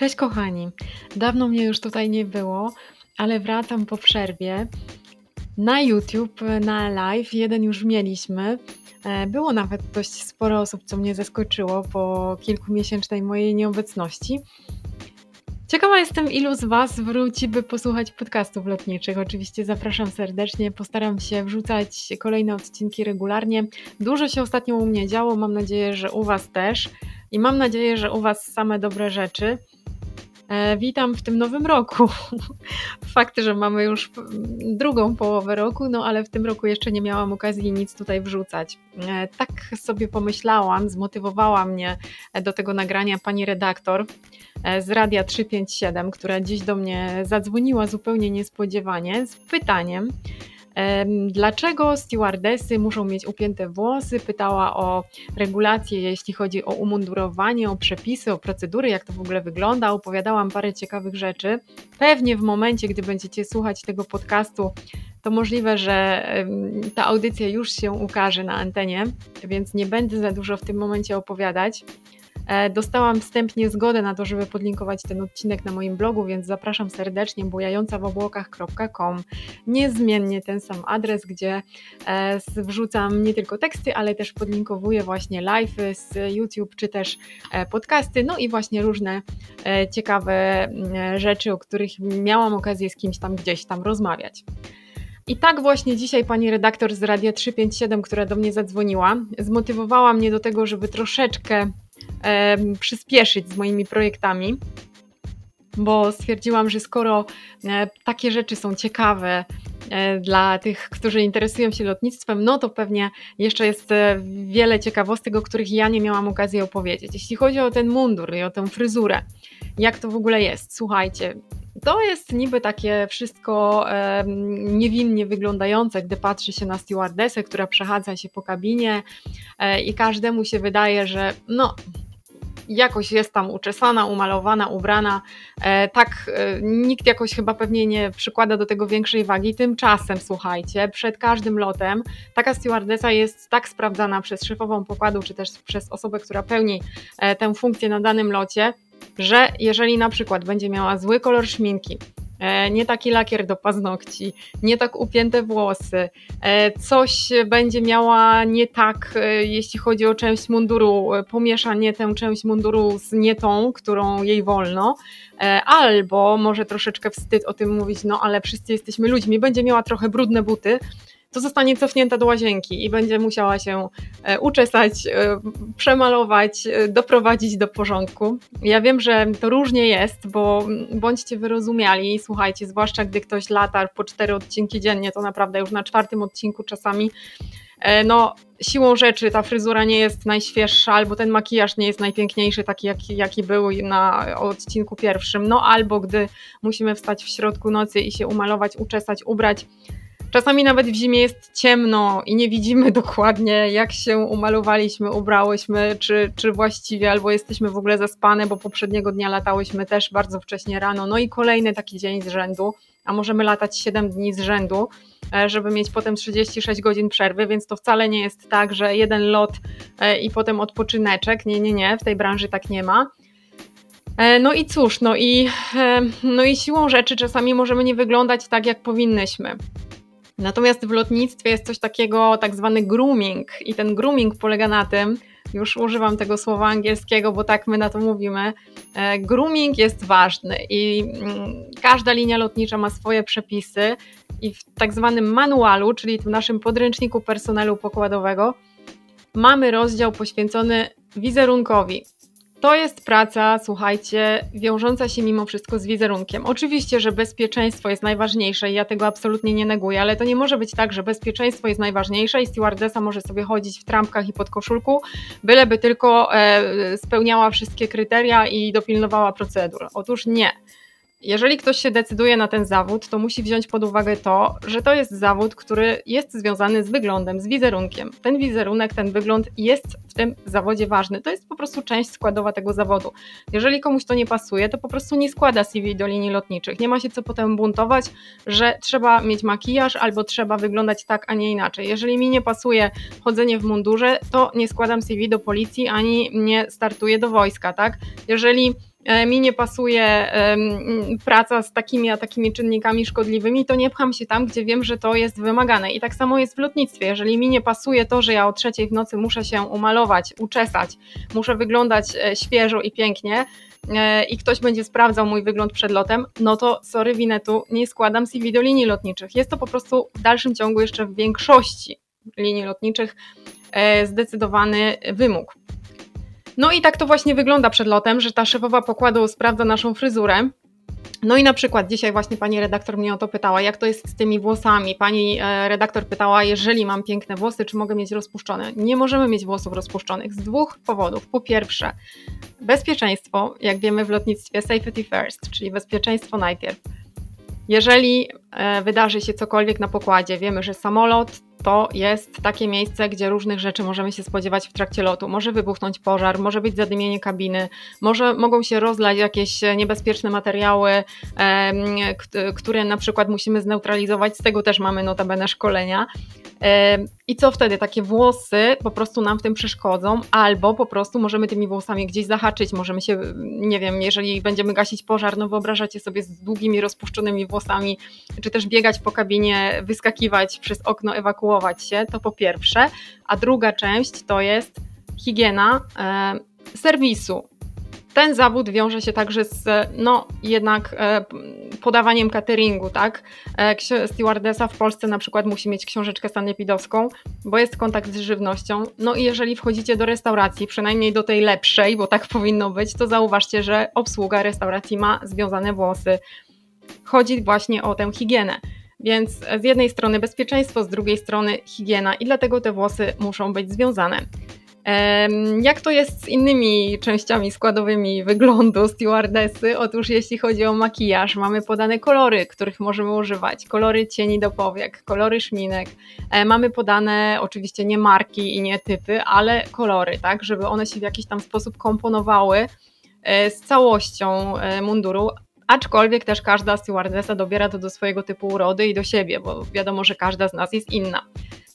Cześć kochani. Dawno mnie już tutaj nie było, ale wracam po przerwie. Na YouTube, na live, jeden już mieliśmy. E, było nawet dość sporo osób, co mnie zaskoczyło po kilkumiesięcznej mojej nieobecności. Ciekawa jestem, ilu z Was wróci, by posłuchać podcastów lotniczych. Oczywiście zapraszam serdecznie. Postaram się wrzucać kolejne odcinki regularnie. Dużo się ostatnio u mnie działo. Mam nadzieję, że u Was też. I mam nadzieję, że u Was same dobre rzeczy. E, witam w tym nowym roku. Fakt, że mamy już drugą połowę roku, no ale w tym roku jeszcze nie miałam okazji nic tutaj wrzucać. E, tak sobie pomyślałam, zmotywowała mnie do tego nagrania pani redaktor e, z Radia 357, która dziś do mnie zadzwoniła zupełnie niespodziewanie z pytaniem, Dlaczego stewardesy muszą mieć upięte włosy? Pytała o regulacje, jeśli chodzi o umundurowanie, o przepisy, o procedury, jak to w ogóle wygląda. Opowiadałam parę ciekawych rzeczy. Pewnie w momencie, gdy będziecie słuchać tego podcastu, to możliwe, że ta audycja już się ukaże na antenie, więc nie będę za dużo w tym momencie opowiadać. E, dostałam wstępnie zgodę na to, żeby podlinkować ten odcinek na moim blogu, więc zapraszam serdecznie bujającawobłokach.com. Niezmiennie ten sam adres, gdzie e, wrzucam nie tylko teksty, ale też podlinkowuję właśnie live z YouTube czy też e, podcasty, no i właśnie różne ciekawe rzeczy, o których miałam okazję z kimś tam gdzieś tam rozmawiać. I tak właśnie dzisiaj pani redaktor z Radia 357, która do mnie zadzwoniła, zmotywowała mnie do tego, żeby troszeczkę przyspieszyć z moimi projektami, bo stwierdziłam, że skoro e, takie rzeczy są ciekawe e, dla tych, którzy interesują się lotnictwem, no to pewnie jeszcze jest e, wiele ciekawostek, o których ja nie miałam okazji opowiedzieć. Jeśli chodzi o ten mundur i o tę fryzurę, jak to w ogóle jest? Słuchajcie, to jest niby takie wszystko e, niewinnie wyglądające, gdy patrzy się na stewardessę, która przechadza się po kabinie e, i każdemu się wydaje, że no jakoś jest tam uczesana, umalowana, ubrana. E, tak, e, nikt jakoś chyba pewnie nie przykłada do tego większej wagi. Tymczasem, słuchajcie, przed każdym lotem taka stewardesa jest tak sprawdzana przez szefową pokładu, czy też przez osobę, która pełni e, tę funkcję na danym locie, że jeżeli na przykład będzie miała zły kolor szminki, e, nie taki lakier do paznokci, nie tak upięte włosy, e, coś będzie miała nie tak, e, jeśli chodzi o część munduru, pomiesza nie tę część munduru z nie tą, którą jej wolno, albo może troszeczkę wstyd o tym mówić, no ale wszyscy jesteśmy ludźmi, będzie miała trochę brudne buty, to zostanie cofnięta do łazienki i będzie musiała się e, uczesać, e, przemalować, e, doprowadzić do porządku. Ja wiem, że to różnie jest, bo bądźcie wyrozumiali, słuchajcie, zwłaszcza gdy ktoś lata po cztery odcinki dziennie, to naprawdę już na czwartym odcinku czasami no siłą rzeczy ta fryzura nie jest najświeższa, albo ten makijaż nie jest najpiękniejszy, taki jaki, jaki był na odcinku pierwszym, no albo gdy musimy wstać w środku nocy i się umalować, uczesać, ubrać, Czasami nawet w zimie jest ciemno i nie widzimy dokładnie, jak się umalowaliśmy, ubrałyśmy, czy, czy właściwie, albo jesteśmy w ogóle zaspane, bo poprzedniego dnia latałyśmy też bardzo wcześnie rano. No i kolejny taki dzień z rzędu, a możemy latać 7 dni z rzędu, e, żeby mieć potem 36 godzin przerwy, więc to wcale nie jest tak, że jeden lot e, i potem odpoczyneczek. Nie, nie, nie, w tej branży tak nie ma. E, no i cóż, no i, no i siłą rzeczy czasami możemy nie wyglądać tak, jak powinnyśmy. Natomiast w lotnictwie jest coś takiego, tak zwany grooming, i ten grooming polega na tym, już używam tego słowa angielskiego, bo tak my na to mówimy. E, grooming jest ważny i mm, każda linia lotnicza ma swoje przepisy, i w tak zwanym manualu, czyli w naszym podręczniku personelu pokładowego, mamy rozdział poświęcony wizerunkowi. To jest praca, słuchajcie, wiążąca się mimo wszystko z wizerunkiem. Oczywiście, że bezpieczeństwo jest najważniejsze i ja tego absolutnie nie neguję, ale to nie może być tak, że bezpieczeństwo jest najważniejsze i stewardesa może sobie chodzić w trampkach i pod koszulku, byleby tylko e, spełniała wszystkie kryteria i dopilnowała procedur. Otóż nie. Jeżeli ktoś się decyduje na ten zawód, to musi wziąć pod uwagę to, że to jest zawód, który jest związany z wyglądem, z wizerunkiem. Ten wizerunek, ten wygląd jest w tym zawodzie ważny. To jest po prostu część składowa tego zawodu. Jeżeli komuś to nie pasuje, to po prostu nie składa CV do linii lotniczych. Nie ma się co potem buntować, że trzeba mieć makijaż albo trzeba wyglądać tak, a nie inaczej. Jeżeli mi nie pasuje chodzenie w mundurze, to nie składam CV do policji ani nie startuję do wojska, tak? Jeżeli mi nie pasuje praca z takimi a takimi czynnikami szkodliwymi, to nie pcham się tam, gdzie wiem, że to jest wymagane. I tak samo jest w lotnictwie. Jeżeli mi nie pasuje to, że ja o trzeciej w nocy muszę się umalować, uczesać, muszę wyglądać e, świeżo i pięknie, e, i ktoś będzie sprawdzał mój wygląd przed lotem, no to sorry winetu, nie składam CV do linii lotniczych. Jest to po prostu w dalszym ciągu jeszcze w większości linii lotniczych zdecydowany wymóg. No i tak to właśnie wygląda przed lotem, że ta szefowa pokładu sprawdza naszą fryzurę. No i na przykład dzisiaj właśnie pani redaktor mnie o to pytała, jak to jest z tymi włosami. Pani e, redaktor pytała, jeżeli mam piękne włosy, czy mogę mieć rozpuszczone. Nie możemy mieć włosów rozpuszczonych z dwóch powodów. Po pierwsze, bezpieczeństwo, jak wiemy w lotnictwie safety first, czyli bezpieczeństwo najpierw. Jeżeli e, wydarzy się cokolwiek na pokładzie, wiemy, że samolot to jest takie miejsce, gdzie różnych rzeczy możemy się spodziewać w trakcie lotu. Może wybuchnąć pożar, może być zadymienie kabiny, może mogą się rozlać jakieś niebezpieczne materiały, które na przykład musimy zneutralizować. Z tego też mamy notabene szkolenia. I co wtedy? Takie włosy po prostu nam w tym przeszkodzą, albo po prostu możemy tymi włosami gdzieś zahaczyć, możemy się, nie wiem, jeżeli będziemy gasić pożar, no wyobrażacie sobie z długimi, rozpuszczonymi włosami, czy też biegać po kabinie, wyskakiwać przez okno, ewakuować się, to po pierwsze. A druga część to jest higiena e, serwisu ten zawód wiąże się także z, no jednak e, podawaniem cateringu, tak? E, stewardesa w Polsce na przykład musi mieć książeczkę sanepidowską, bo jest kontakt z żywnością. No i jeżeli wchodzicie do restauracji, przynajmniej do tej lepszej, bo tak powinno być, to zauważcie, że obsługa restauracji ma związane włosy. Chodzi właśnie o tę higienę. Więc z jednej strony bezpieczeństwo, z drugiej strony higiena i dlatego te włosy muszą być związane. Jak to jest z innymi częściami składowymi wyglądu stewardessy? Otóż jeśli chodzi o makijaż, mamy podane kolory, których możemy używać. Kolory cieni do powiek, kolory szminek. E, mamy podane oczywiście nie marki i nie typy, ale kolory, tak, żeby one się w jakiś tam sposób komponowały e, z całością e, munduru, aczkolwiek też każda stewardessa dobiera to do swojego typu urody i do siebie, bo wiadomo, że każda z nas jest inna.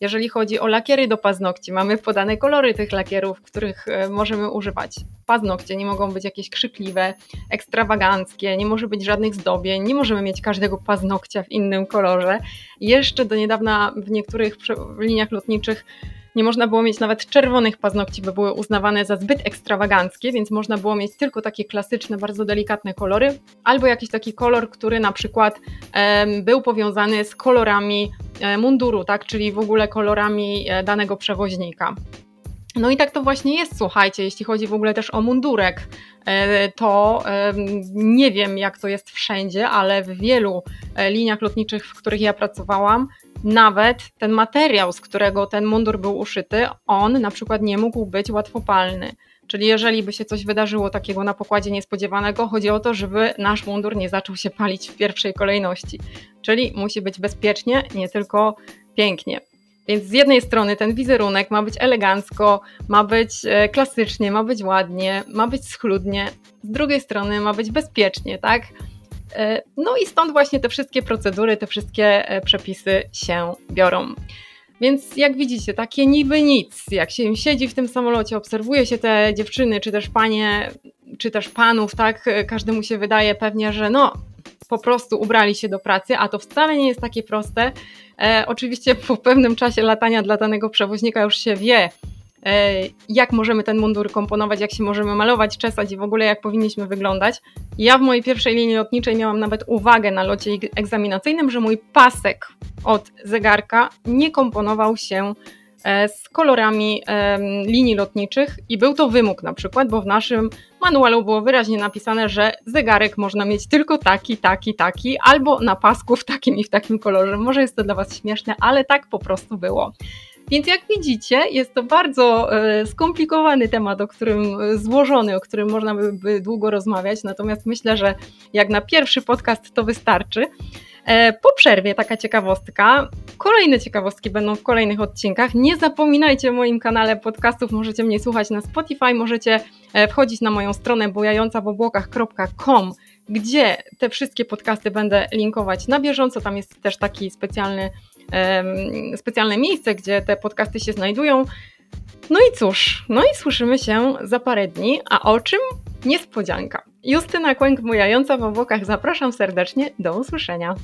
Jeżeli chodzi o lakiery do paznokci, mamy podane kolory tych lakierów, których e, możemy używać. Paznokcie nie mogą być jakieś krzykliwe, ekstrawaganckie, nie może być żadnych zdobień, nie możemy mieć każdego paznokcia w innym kolorze. Jeszcze do niedawna w niektórych liniach lotniczych nie można było mieć nawet czerwonych paznokci, bo były uznawane za zbyt ekstrawaganckie, więc można było mieć tylko takie klasyczne, bardzo delikatne kolory, albo jakiś taki kolor, który na przykład um, był powiązany z kolorami e, munduru, tak, czyli w ogóle kolorami e, danego przewoźnika. No i tak to właśnie jest, słuchajcie, jeśli chodzi w ogóle też o mundurek, e, to nie wiem jak to jest wszędzie, ale w wielu liniach lotniczych, w których ja pracowałam, nawet ten materiał, z którego ten mundur był uszyty, on na przykład nie mógł być łatwopalny. Czyli jeżeli by się coś wydarzyło takiego na pokładzie niespodziewanego, chodzi o to, żeby nasz mundur nie zaczął się palić w pierwszej kolejności. Czyli musi być bezpiecznie, nie tylko pięknie. Więc z jednej strony ten wizerunek ma być elegancko, ma być e, klasycznie, ma być ładnie, ma być schludnie, z drugiej strony ma być bezpiecznie, tak? E, no i stąd właśnie te wszystkie procedury, te wszystkie e, przepisy się biorą. Więc jak widzicie, takie niby nic, jak się siedzi w tym samolocie, obserwuje się te dziewczyny, czy też panie, czy też panów, tak, każdemu się wydaje pewnie, że no, po prostu ubrali się do pracy, a to wcale nie jest takie proste. E, oczywiście po pewnym czasie latania dla danego przewoźnika już się wie, E, jak możemy ten mundur komponować, jak się możemy malować, czesać i w ogóle jak powinniśmy wyglądać. Ja w mojej pierwszej linii lotniczej miałam nawet uwagę na locie egzaminacyjnym, że mój pasek od zegarka nie komponował się e, z kolorami linii lotniczych i był to wymóg na przykład, bo w naszym manualu było wyraźnie napisane, że zegarek można mieć tylko taki, taki, taki, albo na pasku w takim i w takim kolorze. Może jest to dla Was śmieszne, ale tak po prostu było. Więc jak widzicie, jest to bardzo e, skomplikowany temat, o którym e, złożony, o którym można by długo rozmawiać. Natomiast myślę, że jak na pierwszy podcast to wystarczy. E, po przerwie taka ciekawostka. Kolejne ciekawostki będą w kolejnych odcinkach. Nie zapominajcie o moim kanale podcastów. Możecie mnie słuchać na Spotify, możecie wchodzić na moją stronę bojającawobłokach.com gdzie te wszystkie podcasty będę linkować na bieżąco. Tam jest też taki specjalny specjalne miejsce, gdzie te podcasty się znajdują. No i cóż, no i słyszymy się za parę dni, a o czym? Niespodzianka. Justyna Kłęk, bujająca w obłokach. Zapraszam serdecznie. Do usłyszenia.